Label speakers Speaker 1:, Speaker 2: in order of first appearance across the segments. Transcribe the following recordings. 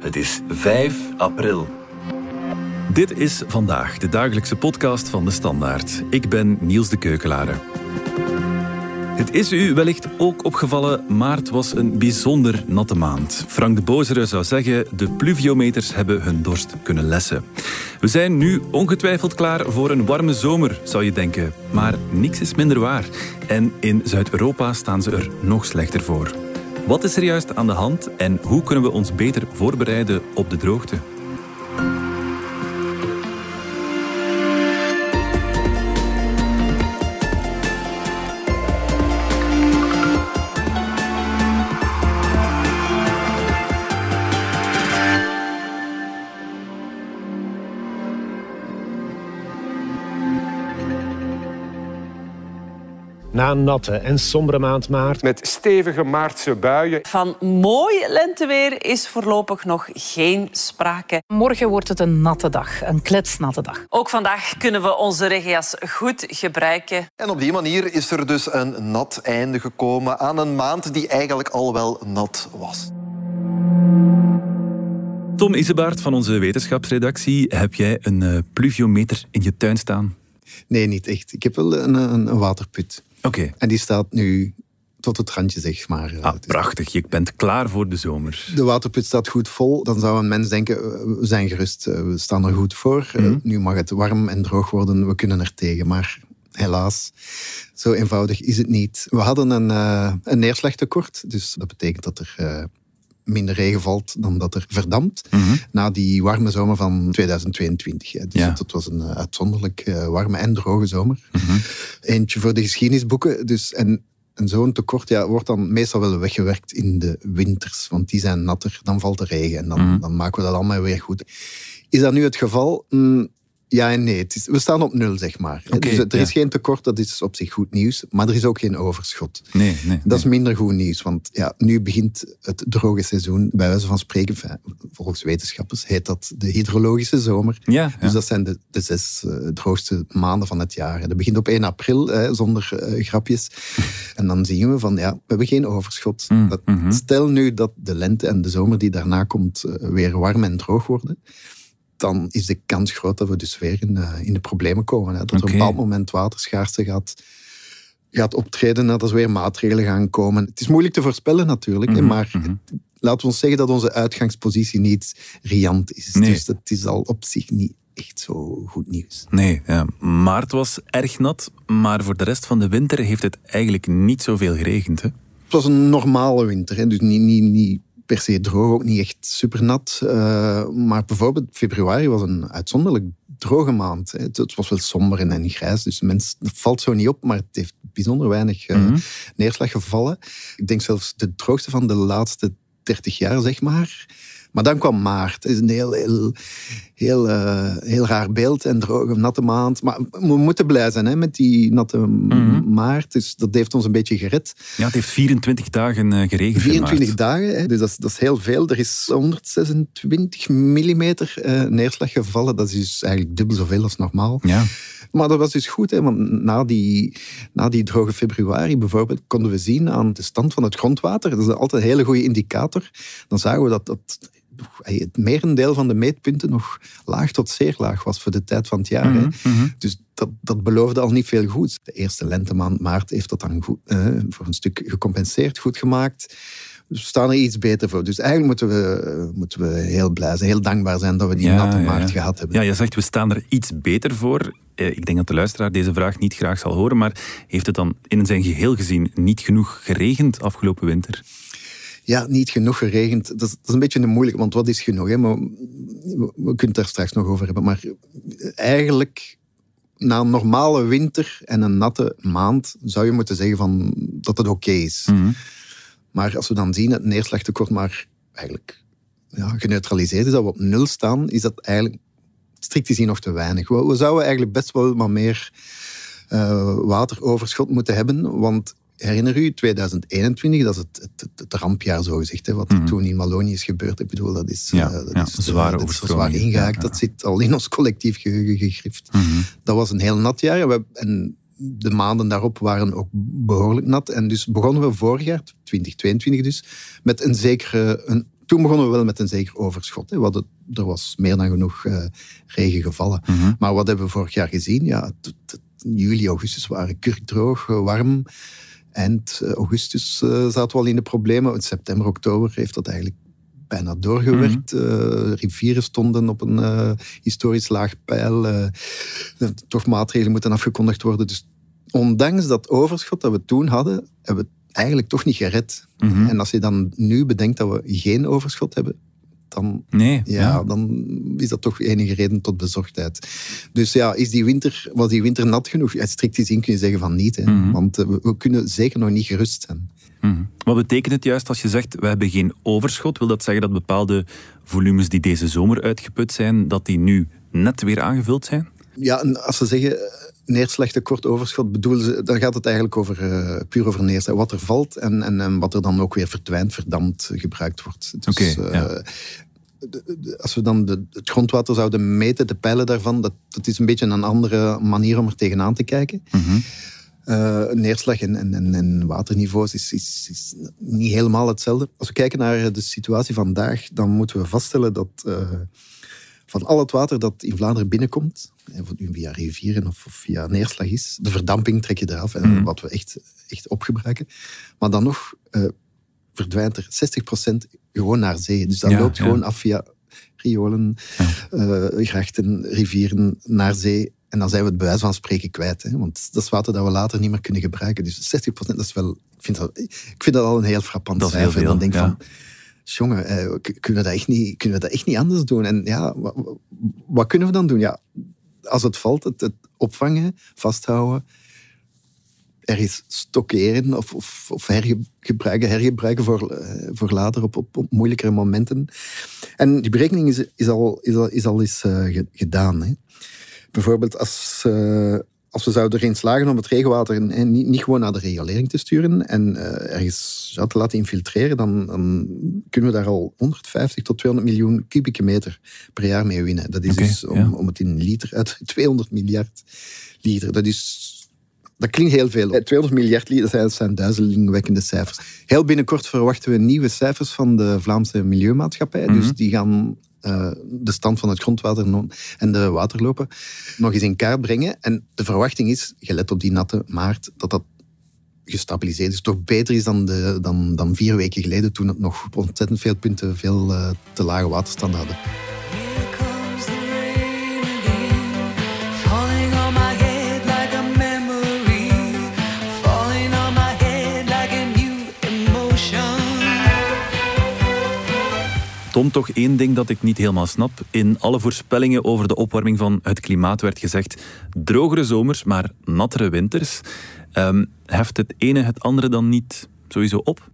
Speaker 1: Het is 5 april.
Speaker 2: Dit is vandaag de dagelijkse podcast van de Standaard. Ik ben Niels de Keukelare. Het is u wellicht ook opgevallen, maart was een bijzonder natte maand. Frank de Bozere zou zeggen, de pluviometers hebben hun dorst kunnen lessen. We zijn nu ongetwijfeld klaar voor een warme zomer, zou je denken. Maar niks is minder waar. En in Zuid-Europa staan ze er nog slechter voor. Wat is er juist aan de hand en hoe kunnen we ons beter voorbereiden op de droogte?
Speaker 3: Na een natte en sombere maand maart.
Speaker 4: Met stevige maartse buien.
Speaker 5: Van mooi lenteweer is voorlopig nog geen sprake.
Speaker 6: Morgen wordt het een natte dag, een kletsnatte dag.
Speaker 5: Ook vandaag kunnen we onze regenjas goed gebruiken.
Speaker 7: En op die manier is er dus een nat einde gekomen aan een maand die eigenlijk al wel nat was.
Speaker 2: Tom Isebaert van onze wetenschapsredactie, heb jij een uh, pluviometer in je tuin staan?
Speaker 8: Nee, niet echt. Ik heb wel een, een, een waterput.
Speaker 2: Oké.
Speaker 8: En die staat nu tot het randje, zeg maar.
Speaker 2: Ah, prachtig. Je bent klaar voor de zomer.
Speaker 8: De waterput staat goed vol. Dan zou een mens denken, we zijn gerust, we staan er goed voor.
Speaker 2: Mhm.
Speaker 8: Nu mag het warm en droog worden, we kunnen er tegen. Maar helaas, zo eenvoudig is het niet. We hadden een, uh, een neerslagtekort. Dus dat betekent dat er... Uh, minder regen valt dan dat er verdampt.
Speaker 2: Mhm.
Speaker 8: Na die warme zomer van 2022. Dus
Speaker 2: Ja.
Speaker 8: het was een uitzonderlijk uh, warme en droge zomer.
Speaker 2: Mhm.
Speaker 8: Eentje voor de geschiedenisboeken. Dus, en, en zo'n tekort ja, wordt dan meestal wel weggewerkt in de winters. Want die zijn natter, dan valt er regen. En dan,
Speaker 2: Mhm.
Speaker 8: dan maken we dat allemaal weer goed. Is dat nu het geval? Mm, ja en nee. Het is, we staan op nul, zeg maar. Dus er is geen tekort, dat is op zich goed nieuws. Maar er is ook geen overschot.
Speaker 2: Nee, nee.
Speaker 8: Dat is
Speaker 2: nee.
Speaker 8: minder goed nieuws, want ja, nu begint het droge seizoen. Bij wijze van spreken, volgens wetenschappers heet dat de hydrologische zomer.
Speaker 2: Ja, ja.
Speaker 8: Dus dat zijn de, de zes eh, droogste maanden van het jaar. Dat begint op 1 april, hè, zonder eh, grapjes. en dan zien we van, ja, we hebben geen overschot.
Speaker 2: Mm,
Speaker 8: Dat-
Speaker 2: mhm.
Speaker 8: Stel nu dat de lente en de zomer die daarna komt eh, weer warm en droog worden. Dan is de kans groot dat we dus weer in, eh, in de problemen komen. Hè. Dat er op een bepaald moment waterschaarste gaat, gaat optreden, dat er weer maatregelen gaan komen. Het is moeilijk te voorspellen natuurlijk,
Speaker 2: Mhm,
Speaker 8: maar
Speaker 2: mhm.
Speaker 8: laten we ons zeggen dat onze uitgangspositie niet riant is.
Speaker 2: Nee.
Speaker 8: Dus dat is al op zich niet echt zo goed nieuws.
Speaker 2: Nee, ja. maart was erg nat, maar voor de rest van de winter heeft het eigenlijk niet zoveel geregend. Hè?
Speaker 8: Het was een normale winter, hè, dus niet, niet, niet per se droog, ook niet echt supernat. eh maar bijvoorbeeld februari was een uitzonderlijk droge maand. Het, het was wel somber en, en grijs, dus mens, dat valt zo niet op, maar het heeft bijzonder weinig eh,
Speaker 2: Mhm.
Speaker 8: neerslag gevallen. Ik denk zelfs de droogste van de laatste 30 jaar, zeg maar. Maar dan kwam maart. Het is een heel, heel, heel, eh, heel raar beeld en droge, natte maand. Maar we moeten blij zijn hè, met die natte
Speaker 2: Mhm.
Speaker 8: maart. Dus dat heeft ons een beetje gered.
Speaker 2: Ja, het heeft 24 dagen eh, geregend. in
Speaker 8: 24
Speaker 2: maart.
Speaker 8: dagen, hè, dus dat is, dat is heel veel. Er is 126 millimeter eh, neerslag gevallen. Dat is dus eigenlijk dubbel zoveel als normaal.
Speaker 2: Ja.
Speaker 8: Maar dat was dus goed, hè, want na die, na die droge februari bijvoorbeeld konden we zien aan de stand van het grondwater. Dat is altijd een hele goede indicator. Dan zagen we dat, dat het merendeel van de meetpunten nog laag tot zeer laag was voor de tijd van het jaar.
Speaker 2: Mhm, mhm.
Speaker 8: Dus dat, dat beloofde al niet veel goeds. De eerste lentemaand maart heeft dat dan goed, eh, voor een stuk gecompenseerd, goed gemaakt. Dus we staan er iets beter voor. Dus eigenlijk moeten we, eh, moeten we heel blij zijn, heel dankbaar zijn dat we die
Speaker 2: Ja,
Speaker 8: natte maart
Speaker 2: ja.
Speaker 8: gehad hebben.
Speaker 2: Ja, je zegt we staan er iets beter voor. Eh, Ik denk dat de luisteraar deze vraag niet graag zal horen, maar heeft het dan in zijn geheel gezien niet genoeg geregend afgelopen winter?
Speaker 8: Ja, niet genoeg geregend. Dat is, dat is een beetje een moeilijk, want wat is genoeg? Hè? Maar, we, we kunnen het daar straks nog over hebben. Maar eigenlijk, na een normale winter en een natte maand, zou je moeten zeggen van, dat het oké is.
Speaker 2: Mhm.
Speaker 8: Maar als we dan zien dat het neerslagtekort maar eigenlijk ja, geneutraliseerd is, dat we op nul staan, is dat eigenlijk strikt gezien nog te weinig. We, we zouden eigenlijk best wel wat meer eh, wateroverschot moeten hebben, want herinner u, 2021, dat is het, het, rampjaar zogezegd, hè, wat
Speaker 2: Mhm.
Speaker 8: toen in Wallonië is gebeurd. Ik bedoel, dat is,
Speaker 2: Ja,
Speaker 8: eh, dat
Speaker 2: ja,
Speaker 8: is, eh,
Speaker 2: zware
Speaker 8: dat is zwaar ingehaakt.
Speaker 2: Ja.
Speaker 8: Dat zit al in ons collectief geheugen gegrift.
Speaker 2: Mhm.
Speaker 8: Dat was een heel nat jaar. En, we, en de maanden daarop waren ook behoorlijk nat. En dus begonnen we vorig jaar, 2022 dus, met een zekere, een toen begonnen we wel met een zeker overschot. Hè. Hadden- er was meer dan genoeg eh, regen gevallen. Maar wat hebben we vorig jaar gezien? Ja, juli, augustus waren kurkdroog, warm. Eind eh, augustus eh, zaten we al in de problemen. In september, oktober heeft dat eigenlijk bijna doorgewerkt. Eh, rivieren stonden op een historisch laag peil. Eh, er toch maatregelen moeten afgekondigd worden. Dus ondanks dat overschot dat we toen hadden, hebben we het eigenlijk toch niet gered.
Speaker 2: Mhm.
Speaker 8: En als je dan nu bedenkt dat we geen overschot hebben, dan,
Speaker 2: Nee.
Speaker 8: ja, dan is dat toch enige reden tot bezorgdheid. Dus ja, is die winter, was die winter nat genoeg? Ja, strikt gezien kun je zeggen van niet. Hè.
Speaker 2: Mhm.
Speaker 8: Want eh, we, kunnen zeker nog niet gerust zijn.
Speaker 2: Mhm. Wat betekent het juist als je zegt we hebben geen overschot? Wil dat zeggen dat bepaalde volumes die deze zomer uitgeput zijn, dat die nu net weer aangevuld zijn?
Speaker 8: Ja, en als ze zeggen neerslagtekort, overschot, bedoelen ze, dan gaat het eigenlijk over, eh, puur over neerslag. Wat er valt en, en, en wat er dan ook weer verdwijnt, verdampt, gebruikt wordt. Dus, eh,
Speaker 2: ja.
Speaker 8: de- de- als we dan de, het grondwater zouden meten, de pijlen daarvan, dat, dat is een beetje een andere manier om er tegenaan te kijken.
Speaker 2: Mhm.
Speaker 8: Eh, neerslag en, en, en, en waterniveaus is, is, is niet helemaal hetzelfde. Als we kijken naar de situatie vandaag, dan moeten we vaststellen dat van al het water dat in Vlaanderen binnenkomt, of het nu via rivieren of, via neerslag is, de verdamping trek je eraf, en
Speaker 2: Mhm.
Speaker 8: wat we echt, echt opgebruiken. Maar dan nog eh, verdwijnt er 60% gewoon naar zee. Dus dat
Speaker 2: Ja,
Speaker 8: loopt
Speaker 2: ja.
Speaker 8: gewoon af via riolen, eh, grachten, rivieren naar zee. En dan zijn we het bij wijze van spreken kwijt. Hè? Want dat is water dat we later niet meer kunnen gebruiken. Dus 60% dat is wel... Ik vind dat, ik vind dat al een heel frappant
Speaker 2: Dat heel
Speaker 8: cijfer. En dan denk
Speaker 2: ja.
Speaker 8: van... Jongen, eh, kunnen, we dat echt niet, kunnen we dat echt niet anders doen? En ja, wat, kunnen we dan doen? Ja, als het valt, het, opvangen, vasthouden, ergens stockeren of, of, hergebruiken, hergebruiken voor, eh, voor later op, op, moeilijkere momenten. En die berekening is, is, al, is, al, is al eens eh, ge- gedaan. Hè. Bijvoorbeeld als, als we zouden erin slagen om het regenwater eh, niet, niet gewoon naar de riolering te sturen en eh, ergens ja, te laten infiltreren, dan, dan kunnen we daar al 150 tot 200 miljoen kubieke meter per jaar mee winnen. Dat is dus, om,
Speaker 2: ja.
Speaker 8: om het in liter uit 200 miljard liter. Dat is dat klinkt heel veel. Eh, 200 miljard liter dat zijn, duizelingwekkende cijfers. Heel binnenkort verwachten we nieuwe cijfers van de Vlaamse Milieumaatschappij. Dus die gaan eh, de stand van het grondwater en de waterlopen nog eens in kaart brengen. En de verwachting is, gelet op die natte maart, dat dat gestabiliseerd is. Toch beter is dan, de, dan, dan vier weken geleden, toen het nog ontzettend veel punten veel eh, te lage waterstanden hadden.
Speaker 2: Tom, toch één ding dat ik niet helemaal snap. In alle voorspellingen over de opwarming van het klimaat werd gezegd drogere zomers, maar nattere winters. Ehm, heft het ene het andere dan niet sowieso op?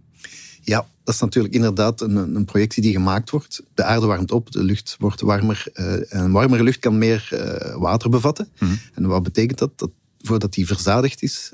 Speaker 8: Ja, dat is natuurlijk inderdaad een, een projectie die gemaakt wordt. De aarde warmt op, de lucht wordt warmer. eh, en een warmere lucht kan meer eh, water bevatten. En wat betekent dat? dat voordat die verzadigd is,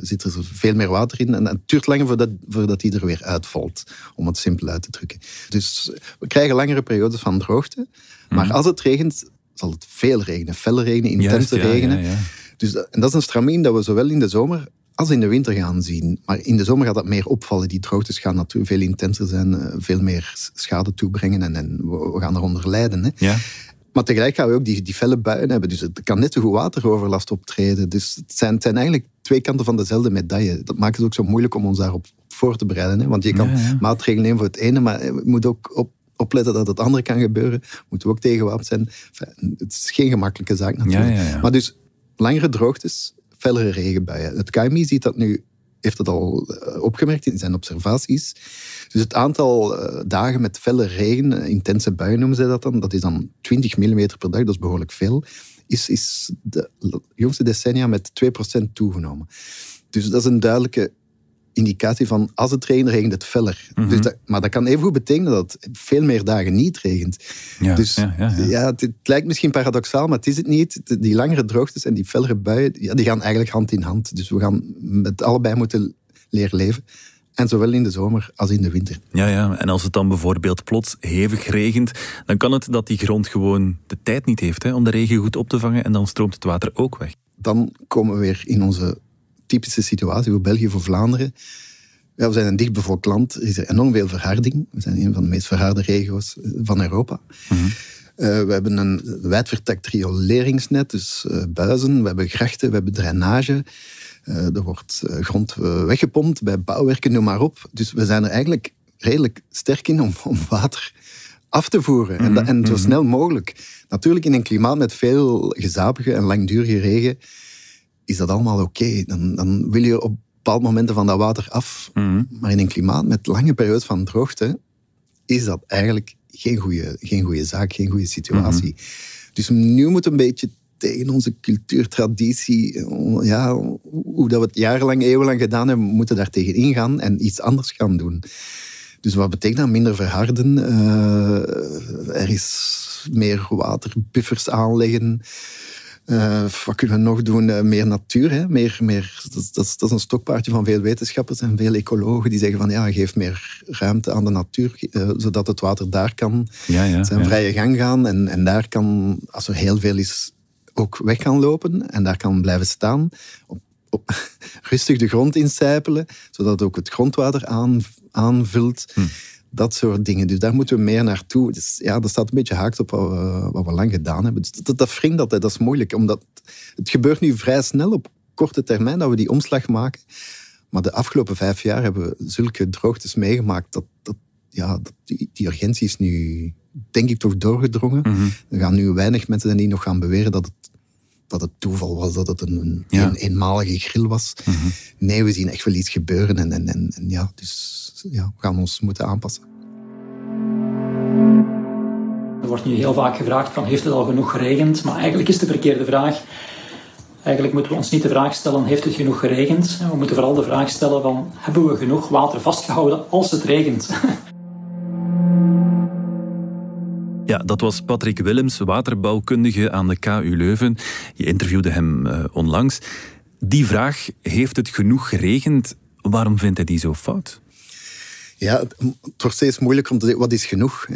Speaker 8: zit er veel meer water in. En het duurt langer voordat, voordat die er weer uitvalt, om het simpel uit te drukken. Dus we krijgen langere periodes van droogte. Maar als het regent, zal het veel regenen. Felle regenen, intense
Speaker 2: Juist, ja,
Speaker 8: regenen.
Speaker 2: ja, ja.
Speaker 8: Dus dat, en dat is een stramien dat we zowel in de zomer als in de winter gaan zien. Maar in de zomer gaat dat meer opvallen. Die droogtes gaan natuurlijk veel intenser zijn, eh, veel meer schade toebrengen en, en we, we gaan eronder lijden. Hè.
Speaker 2: Ja.
Speaker 8: Maar tegelijk gaan we ook die, die felle buien hebben. Dus het kan net zo goed wateroverlast optreden. Dus het zijn, het zijn eigenlijk twee kanten van dezelfde medaille. Dat maakt het ook zo moeilijk om ons daarop voor te bereiden. Hè. Want je kan
Speaker 2: Ja, ja.
Speaker 8: maatregelen nemen voor het ene, maar je moet ook op, opletten dat het andere kan gebeuren. Moeten we ook tegenwapend zijn. Enfin, het is geen gemakkelijke zaak natuurlijk.
Speaker 2: Ja.
Speaker 8: Maar dus langere droogtes, fellere regenbuien. Het KMI ziet dat nu, heeft dat al eh, opgemerkt in zijn observaties. Dus het aantal eh, dagen met felle regen, eh, intense buien noemen ze dat dan, dat is dan 20 mm per dag, dat is behoorlijk veel, is, is de jongste decennia met 2% toegenomen. Dus dat is een duidelijke indicatie van als het regent, regent het feller.
Speaker 2: Mhm.
Speaker 8: dus dat, maar dat kan evengoed betekenen dat het veel meer dagen niet regent.
Speaker 2: Ja,
Speaker 8: dus
Speaker 2: ja, ja, ja.
Speaker 8: het, het lijkt misschien paradoxaal, maar het is het niet. Die langere droogtes en die fellere buien, ja, die gaan eigenlijk hand in hand. Dus we gaan met allebei moeten leren leven. En zowel in de zomer als in de winter.
Speaker 2: Ja, ja, en als het dan bijvoorbeeld plots hevig regent, dan kan het dat die grond gewoon de tijd niet heeft hè, om de regen goed op te vangen en dan stroomt het water ook weg.
Speaker 8: Dan komen we weer in onze typische situatie voor België, voor Vlaanderen. Ja, we zijn een dichtbevolkt land. Er is enorm veel verharding. We zijn een van de meest verharde regio's eh, van Europa. Eh, we hebben een wijdvertakt rioleringsnet, dus eh, buizen. We hebben grachten, we hebben drainage. Eh, er wordt grond weggepompt bij bouwwerken, noem maar op. Dus we zijn er eigenlijk redelijk sterk in om, om water af te voeren. En, dat, en zo snel mogelijk. Natuurlijk in een klimaat met veel gezapige en langdurige regen is dat allemaal oké. Dan, dan wil je op bepaalde momenten van dat water af. Maar in een klimaat met lange periodes van droogte is dat eigenlijk geen goede, geen goede zaak, geen goede situatie. Dus nu moet een beetje tegen onze cultuurtraditie, ja, hoe dat we het jarenlang, eeuwenlang gedaan hebben, we moeten daar tegen ingaan en iets anders gaan doen. Dus wat betekent dat? Minder verharden. eh, er is meer waterbuffers aanleggen. Eh, wat kunnen we nog doen? Eh, meer natuur. Hè? Meer, meer, dat, is- dat, dat is een stokpaardje van veel wetenschappers en veel ecologen die zeggen van ja, geef meer ruimte aan de natuur, eh, zodat het water daar kan
Speaker 2: Ja, ja,
Speaker 8: zijn
Speaker 2: ja.
Speaker 8: vrije gang gaan. En, en daar kan, als er heel veel is, ook weg gaan lopen en daar kan blijven staan. Op, op, rustig de grond incijpelen, zodat ook het grondwater aan, aanvult.
Speaker 2: Hm.
Speaker 8: Dat soort dingen. Dus daar moeten we meer naartoe. Dus ja, dat staat een beetje haakt op wat we, wat we lang gedaan hebben. Dus dat, dat wringt altijd, dat is moeilijk. Omdat het gebeurt nu vrij snel op korte termijn dat we die omslag maken. Maar de afgelopen vijf jaar hebben we zulke droogtes meegemaakt dat, dat, ja, dat die, die urgentie is nu, denk ik, toch doorgedrongen.
Speaker 2: Mhm.
Speaker 8: Er gaan nu weinig mensen die nog gaan beweren dat het, dat het toeval was, dat het een, een,
Speaker 2: Ja.
Speaker 8: een eenmalige grill was. Nee, we zien echt wel iets gebeuren. En, en, en, en ja, dus ja, we gaan ons moeten aanpassen.
Speaker 9: Er wordt nu heel vaak gevraagd van heeft het al genoeg geregend? Maar eigenlijk is de verkeerde vraag. Eigenlijk moeten we ons niet de vraag stellen heeft het genoeg geregend? We moeten vooral de vraag stellen van hebben we genoeg water vastgehouden als het regent?
Speaker 2: Ja, dat was Patrick Willems, waterbouwkundige aan de KU Leuven. Je interviewde hem eh, onlangs. Die vraag, heeft het genoeg geregend? Waarom vindt hij die zo fout?
Speaker 8: Ja, het, wordt steeds moeilijker om te zeggen wat is genoeg.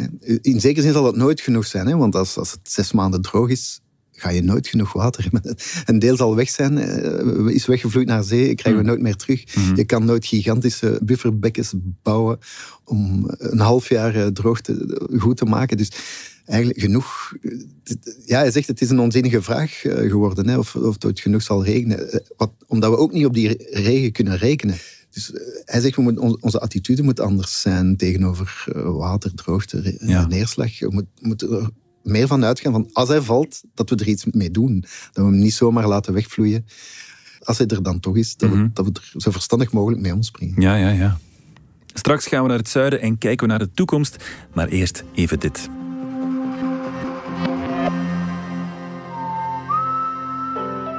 Speaker 8: In zekere zin zal het nooit genoeg zijn. Hè? Want als, als het zes maanden droog is, ga je nooit genoeg water hebben. Een deel zal weg zijn, eh, is weggevloeid naar zee, krijgen we nooit meer terug. Je kan nooit gigantische bufferbekkens bouwen om een half jaar eh, droogte goed te maken. Dus eigenlijk genoeg. Ja, hij zegt het is een onzinnige vraag eh, geworden, hè, of, of het ooit genoeg zal regenen. Eh, Wat, omdat we ook niet op die re- regen kunnen rekenen. Dus eh, hij zegt, we moeten, on- onze attitude moet anders zijn tegenover eh, water, droogte,
Speaker 2: Ja.
Speaker 8: neerslag. We moet- moeten meer van uitgaan van als hij valt, dat we er iets mee doen. Dat we hem niet zomaar laten wegvloeien. Als hij er dan toch is, dat, we, dat we er zo verstandig mogelijk mee omspringen.
Speaker 2: Ja, ja, ja. Straks gaan we naar het zuiden en kijken we naar de toekomst. Maar eerst even dit.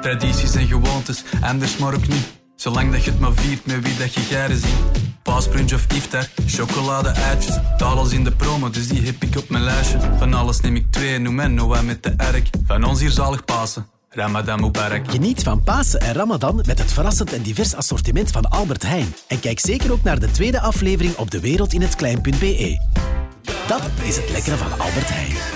Speaker 10: Tradities en gewoontes, anders maar ook niet. Zolang dat je het maar viert met wie dat je garen ziet. Paasbrunch of iftar, chocolade uitjes. Taal als in de promo, dus die heb ik op mijn lijstje. Van alles neem ik twee, noem en Noah met de erk. Van ons hier zalig Pasen, Ramadan Mubarak.
Speaker 11: Geniet van Pasen en Ramadan met het verrassend en divers assortiment van Albert Heijn. En kijk zeker ook naar de tweede aflevering op dewereldinhetklein.be. Dat is het lekkere van Albert Heijn.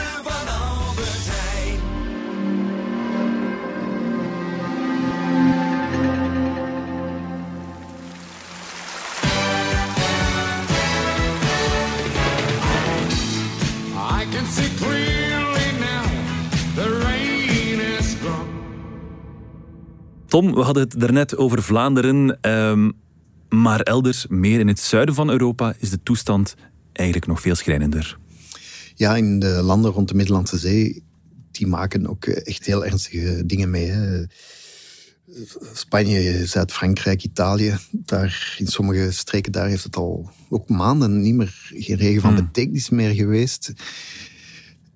Speaker 2: Tom, we hadden het daarnet over Vlaanderen. ehm, maar elders, meer in het zuiden van Europa, is de toestand eigenlijk nog veel schrijnender.
Speaker 8: Ja, in de landen rond de Middellandse Zee, die maken ook eh, echt heel ernstige dingen mee. Hè. Spanje, Zuid-Frankrijk, Italië, daar in sommige streken daar heeft het al ook maanden niet meer geen regen van betekenis meer geweest.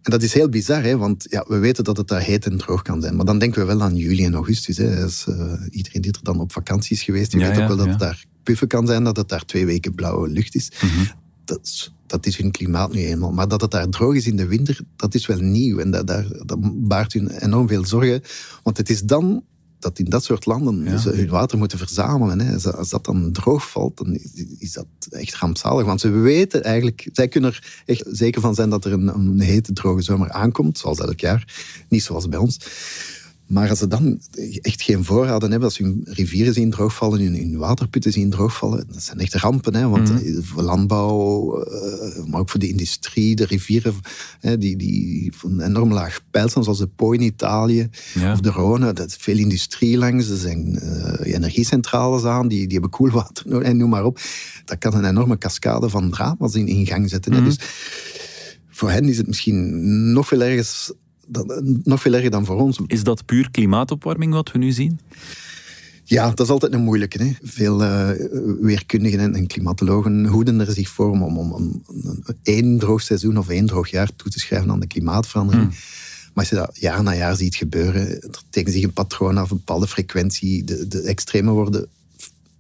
Speaker 8: En dat is heel bizar, hè, want ja, we weten dat het daar heet en droog kan zijn. Maar dan denken we wel aan juli en augustus. Hè. Als, eh, iedereen die er dan op vakantie is geweest, die
Speaker 2: Ja,
Speaker 8: weet
Speaker 2: ja,
Speaker 8: ook wel dat het daar puffen kan zijn, dat het daar twee weken blauwe lucht is. Dat, is dat is hun klimaat nu eenmaal. Maar dat het daar droog is in de winter, dat is wel nieuw. En dat, daar, dat baart hun enorm veel zorgen. Want het is dan dat in dat soort landen ze hun water moeten verzamelen. Hè. Als, dat dan droog valt, dan is, is dat echt rampzalig. Want ze weten eigenlijk, zij kunnen er echt zeker van zijn dat er een, een hete, droge zomer aankomt, zoals elk jaar. Niet zoals bij ons. Maar als ze dan echt geen voorraden hebben, als ze hun rivieren zien droogvallen, hun, hun waterputten zien droogvallen, dat zijn echt rampen. Hè? Want
Speaker 2: Mhm.
Speaker 8: voor landbouw, eh, maar ook voor de industrie, de rivieren hè, die, die van enorm laag peil zijn, zoals de Po in Italië
Speaker 2: Ja.
Speaker 8: of de Rhône. Dat is veel industrie langs, er zijn eh, energiecentrales aan, die, die hebben koelwater nodig, en noem maar op. Dat kan een enorme cascade van drama's in, in gang zetten. hè.
Speaker 2: Mhm.
Speaker 8: Dus voor hen is het misschien nog veel ergens dan, nog veel erger dan voor ons.
Speaker 2: Is dat puur klimaatopwarming wat we nu zien?
Speaker 8: Ja, dat is altijd een moeilijke. Hè. Veel eh, weerkundigen en, en klimatologen hoeden er zich voor om, om, om, één droog seizoen of één droog jaar toe te schrijven aan de klimaatverandering. Maar als je dat jaar na jaar ziet gebeuren, er tekent zich een patroon af, een bepaalde frequentie. De, de extremen worden,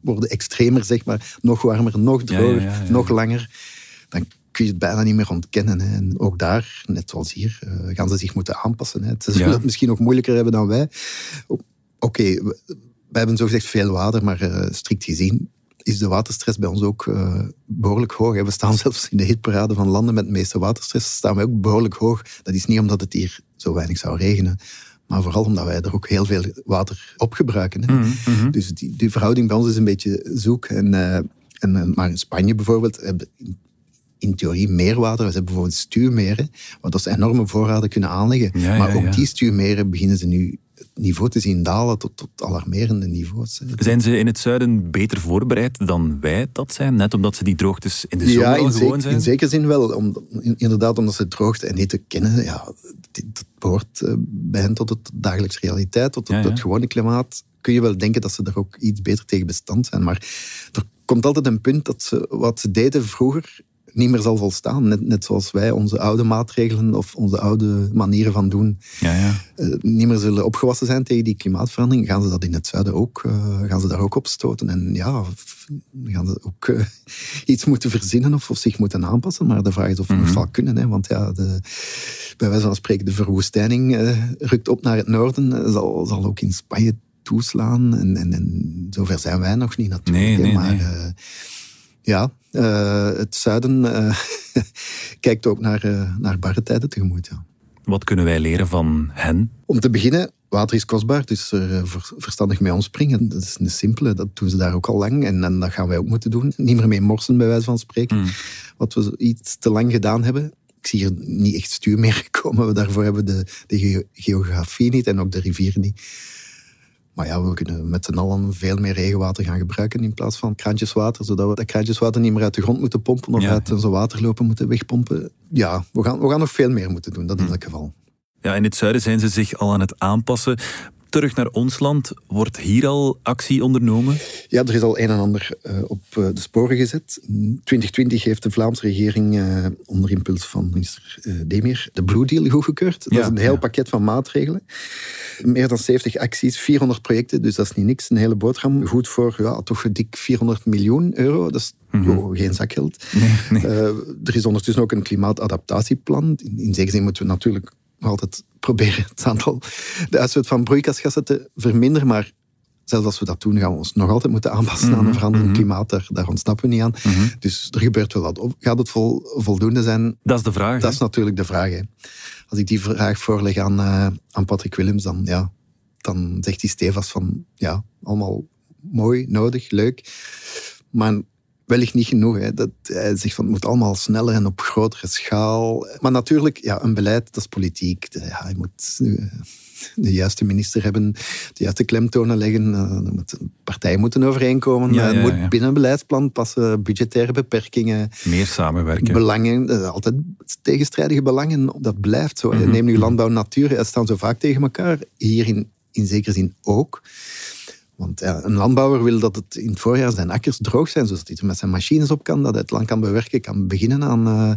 Speaker 8: worden extremer, zeg maar. Nog warmer, nog droger,
Speaker 2: ja, ja, ja.
Speaker 8: nog langer. Dan kun je het bijna niet meer ontkennen. Hè. En ook daar, net zoals hier, eh, gaan ze zich moeten aanpassen. Hè. Ze zullen
Speaker 2: Ja.
Speaker 8: het misschien nog moeilijker hebben dan wij. Oké, we, wij hebben zogezegd veel water, maar eh, strikt gezien is de waterstress bij ons ook eh, behoorlijk hoog. hè. We staan zelfs in de hitparade van landen met de meeste waterstress, staan wij ook behoorlijk hoog. Dat is niet omdat het hier zo weinig zou regenen, maar vooral omdat wij er ook heel veel water op gebruiken. Hè.
Speaker 2: Mhm,
Speaker 8: Dus die, die verhouding bij ons is een beetje zoek. En, en, maar in Spanje bijvoorbeeld hebben in, theorie meer water. We hebben bijvoorbeeld stuwmeren, waardoor ze enorme voorraden kunnen aanleggen.
Speaker 2: Ja,
Speaker 8: maar
Speaker 2: ja,
Speaker 8: ook
Speaker 2: ja.
Speaker 8: die stuwmeren beginnen ze nu het niveau te zien dalen tot, tot alarmerende niveaus.
Speaker 2: Zijn ze in het zuiden beter voorbereid dan wij dat zijn? Net omdat ze die droogtes in de zomer
Speaker 8: ja, in,
Speaker 2: gewoon zijn?
Speaker 8: in zekere zin wel. Om, in- inderdaad, omdat ze droogte en hitte kennen. Ja, dat behoort eh, bij hen tot het dagelijkse realiteit, tot het,
Speaker 2: Ja, ja.
Speaker 8: het gewone klimaat. Kun je wel denken dat ze er ook iets beter tegen bestand zijn. Maar er komt altijd een punt dat ze wat ze deden vroeger niet meer zal volstaan. Net, net zoals wij onze oude maatregelen of onze oude manieren van doen
Speaker 2: Ja, ja.
Speaker 8: eh, niet meer zullen opgewassen zijn tegen die klimaatverandering, gaan ze dat in het zuiden ook, eh, gaan ze daar ook op stoten. En ja, gaan ze ook eh, iets moeten verzinnen of, of zich moeten aanpassen. Maar de vraag is of het nog zal kunnen. Hè, want ja, de, bij wijze van spreken, de verwoestijning rukt op naar het noorden, zal, zal ook in Spanje toeslaan. En, en, en zover zijn wij nog niet natuurlijk.
Speaker 2: Nee,
Speaker 8: maar
Speaker 2: nee.
Speaker 8: Ja, eh, het zuiden eh, kijkt ook naar, eh, naar barre tijden tegemoet. Ja.
Speaker 2: Wat kunnen wij leren van hen?
Speaker 8: Om te beginnen, water is kostbaar, dus er ver- verstandig mee omspringen. Dat is een simpele, dat doen ze daar ook al lang. En, en dat gaan wij ook moeten doen. Niet meer mee morsen, bij wijze van spreken. Wat we iets te lang gedaan hebben. Ik zie hier niet echt stuur meer komen. Daarvoor hebben we de, de ge- geografie niet en ook de rivieren niet. Maar ja, we kunnen met z'n allen veel meer regenwater gaan gebruiken in plaats van kraantjeswater, zodat we dat kraantjeswater niet meer uit de grond moeten pompen of
Speaker 2: Ja.
Speaker 8: uit onze waterlopen moeten wegpompen. Ja, we gaan, we gaan nog veel meer moeten doen, dat in elk geval.
Speaker 2: Ja, in het zuiden zijn ze zich al aan het aanpassen. Terug naar ons land, wordt hier al actie ondernomen?
Speaker 8: Ja, er is al een en ander eh, op eh, de sporen gezet. In 2020 heeft de Vlaamse regering eh, onder impuls van minister eh, Demir de Blue Deal goedgekeurd. Dat
Speaker 2: Ja,
Speaker 8: is een heel
Speaker 2: ja.
Speaker 8: pakket van maatregelen. Meer dan 70 acties, 400 projecten, dus dat is niet niks. Een hele boterham. Goed voor ja, toch dik 400 miljoen euro. Dat is oh, geen zakgeld. Eh, er is ondertussen ook een klimaatadaptatieplan. In, in zekere zin moeten we natuurlijk nog altijd proberen het aantal, de uitstoot van broeikasgassen te verminderen, maar zelfs als we dat doen, gaan we ons nog altijd moeten aanpassen aan een veranderend klimaat. Daar, daar ontsnappen we niet aan. Dus er gebeurt wel wat. Gaat het vol, voldoende zijn?
Speaker 2: Dat is de vraag.
Speaker 8: Dat
Speaker 2: hè?
Speaker 8: is natuurlijk de vraag. Hè. Als ik die vraag voorleg aan, eh, aan Patrick Willems, dan, ja, dan zegt hij stevast van ja, allemaal mooi, nodig, leuk. Maar wellicht niet genoeg. Hè. Dat, hij zegt van het moet allemaal sneller en op grotere schaal. Maar natuurlijk, ja, een beleid, dat is politiek. Ja, je moet eh, de juiste minister hebben, de juiste klemtonen leggen. eh, partijen moeten overeenkomen.
Speaker 2: Ja,
Speaker 8: Het
Speaker 2: ja,
Speaker 8: moet binnen een beleidsplan passen, budgettaire beperkingen
Speaker 2: Meer samenwerken.
Speaker 8: belangen, eh, altijd tegenstrijdige belangen, dat blijft zo.
Speaker 2: Mhm,
Speaker 8: Neem nu landbouw en natuur, die staan zo vaak tegen elkaar. Hier in, in zekere zin ook. Want ja, een landbouwer wil dat het in het voorjaar zijn akkers droog zijn, zodat hij er met zijn machines op kan, dat hij het land kan bewerken, kan beginnen aan eh,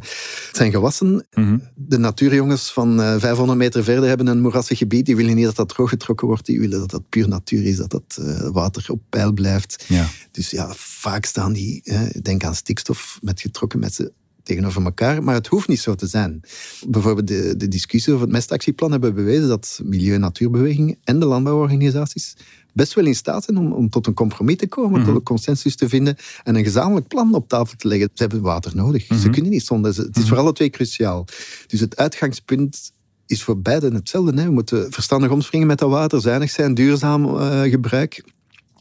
Speaker 8: zijn gewassen.
Speaker 2: Mhm.
Speaker 8: De natuurjongens van eh, 500 meter verder hebben een moerassig gebied, die willen niet dat dat drooggetrokken wordt, die willen dat dat puur natuur is, dat dat eh, water op peil blijft.
Speaker 2: Ja.
Speaker 8: Dus ja, vaak staan die, denk aan stikstof, met getrokken messen tegenover elkaar. Maar het hoeft niet zo te zijn. Bijvoorbeeld de, de discussie over het mestactieplan hebben bewezen dat milieu- en natuurbewegingen en de landbouworganisaties best wel in staat zijn om, om tot een compromis te komen, tot een consensus te vinden en een gezamenlijk plan op tafel te leggen. Ze hebben water nodig. Ze kunnen niet zonder. Het is voor alle twee cruciaal. Dus het uitgangspunt is voor beiden hetzelfde. Hè. We moeten verstandig omspringen met dat water, zuinig zijn, duurzaam uh, gebruik.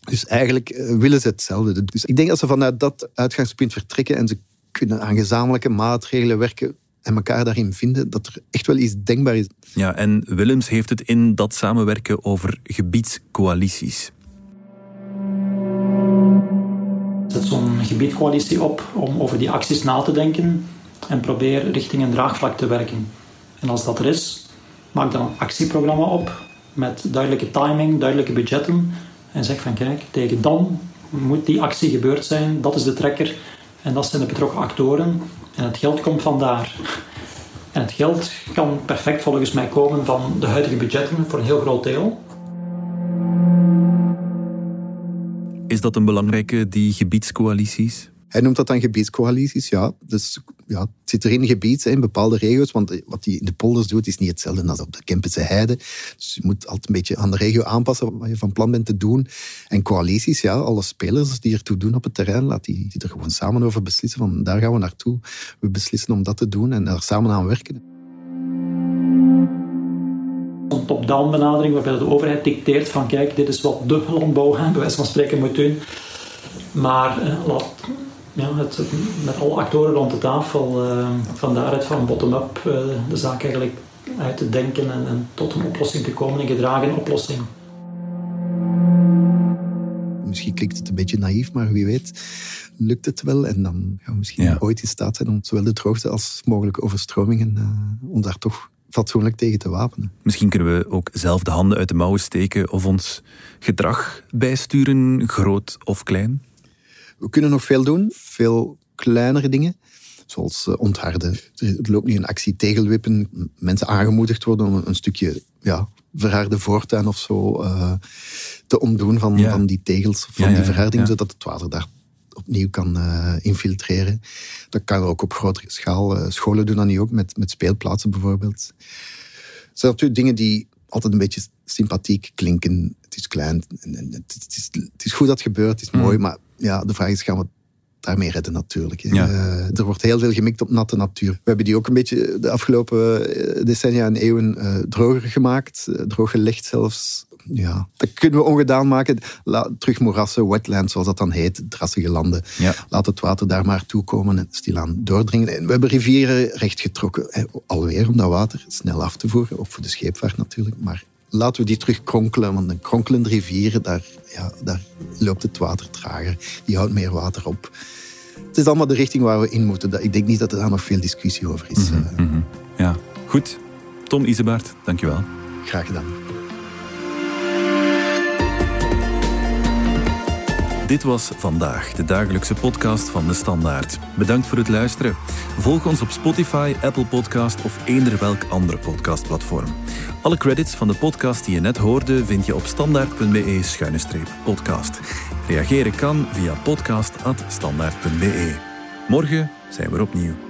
Speaker 8: Dus eigenlijk uh, willen ze hetzelfde. Dus ik denk dat ze vanuit dat uitgangspunt vertrekken en ze kunnen aan gezamenlijke maatregelen werken en elkaar daarin vinden, dat er echt wel iets denkbaar is.
Speaker 2: Ja, en Willems heeft het in dat samenwerken over gebiedscoalities.
Speaker 9: Zet zo'n gebiedcoalitie op om over die acties na te denken en probeer richting een draagvlak te werken. En als dat er is, maak dan een actieprogramma op met duidelijke timing, duidelijke budgetten en zeg van kijk, tegen dan moet die actie gebeurd zijn, dat is de trekker en dat zijn de betrokken actoren en het geld komt vandaar. En het geld kan perfect volgens mij komen van de huidige budgetten voor een heel groot deel.
Speaker 2: Is dat een belangrijke, die gebiedscoalities?
Speaker 8: Hij noemt dat dan gebiedscoalities, ja. Dus ja, het zit er in gebied, in bepaalde regio's. Want wat hij in de polders doet, is niet hetzelfde als op de Kempense heide. Dus je moet altijd een beetje aan de regio aanpassen wat je van plan bent te doen. En coalities, ja, alle spelers die ertoe doen op het terrein, laat die, die er gewoon samen over beslissen. Van daar gaan we naartoe. We beslissen om dat te doen en er samen aan werken.
Speaker 9: Een top-down benadering waarbij de overheid dicteert van kijk, dit is wat de landbouw bij wijze van spreken moet doen. Maar eh, laat, ja, het, met alle actoren rond de tafel, uh, van daaruit van bottom-up uh, de zaak eigenlijk uit te denken en, en, tot een oplossing te komen, een gedragen oplossing.
Speaker 8: Misschien klinkt het een beetje naïef, maar wie weet lukt het wel. En dan gaan we misschien ja. ooit in staat zijn om zowel de droogte als mogelijke overstromingen uh, om daar toch fatsoenlijk tegen te wapenen.
Speaker 2: Misschien kunnen we ook zelf de handen uit de mouwen steken of ons gedrag bijsturen, groot of klein.
Speaker 8: We kunnen nog veel doen, veel kleinere dingen. Zoals uh, ontharden. Er loopt nu een actie tegelwippen. Mensen aangemoedigd worden om een stukje ja, verharde voortuin of zo uh, te ontdoen van, ja. van die tegels, van ja, die verharding, zodat het water daar opnieuw kan uh, infiltreren. Dat kan ook op grotere schaal. scholen doen dat nu ook, met, met speelplaatsen bijvoorbeeld. Het zijn natuurlijk dingen die altijd een beetje sympathiek klinken. Het is klein, het is, het is goed dat het gebeurt, het is mooi, mm. maar ja, de vraag is, gaan we daarmee redden natuurlijk. Ja. Uh, er wordt heel veel gemikt op natte natuur. We hebben die ook een beetje de afgelopen decennia en eeuwen uh, droger gemaakt, uh, droog gelegd zelfs. Ja, dat kunnen we ongedaan maken. Laat, terug moerassen, wetlands, zoals dat dan heet, drassige landen.
Speaker 2: Ja.
Speaker 8: Laat het water daar maar toekomen en stilaan doordringen. En we hebben rivieren rechtgetrokken, alweer om dat water snel af te voeren, ook voor de scheepvaart natuurlijk, maar laten we die terug kronkelen. Want een kronkelende rivier, daar, ja, daar loopt het water trager. Die houdt meer water op. Het is allemaal de richting waar we in moeten. Ik denk niet dat er daar nog veel discussie over is.
Speaker 2: Mm -hmm, mm -hmm. Ja, goed. Tom Isebaert, dankjewel.
Speaker 8: Graag gedaan.
Speaker 2: Dit was vandaag, de dagelijkse podcast van de Standaard. Bedankt voor het luisteren. Volg ons op Spotify, Apple Podcast of eender welk andere podcastplatform. Alle credits van de podcast die je net hoorde vind je op standaard.be-podcast. Reageren kan via podcast.standaard.be. Morgen zijn we er opnieuw.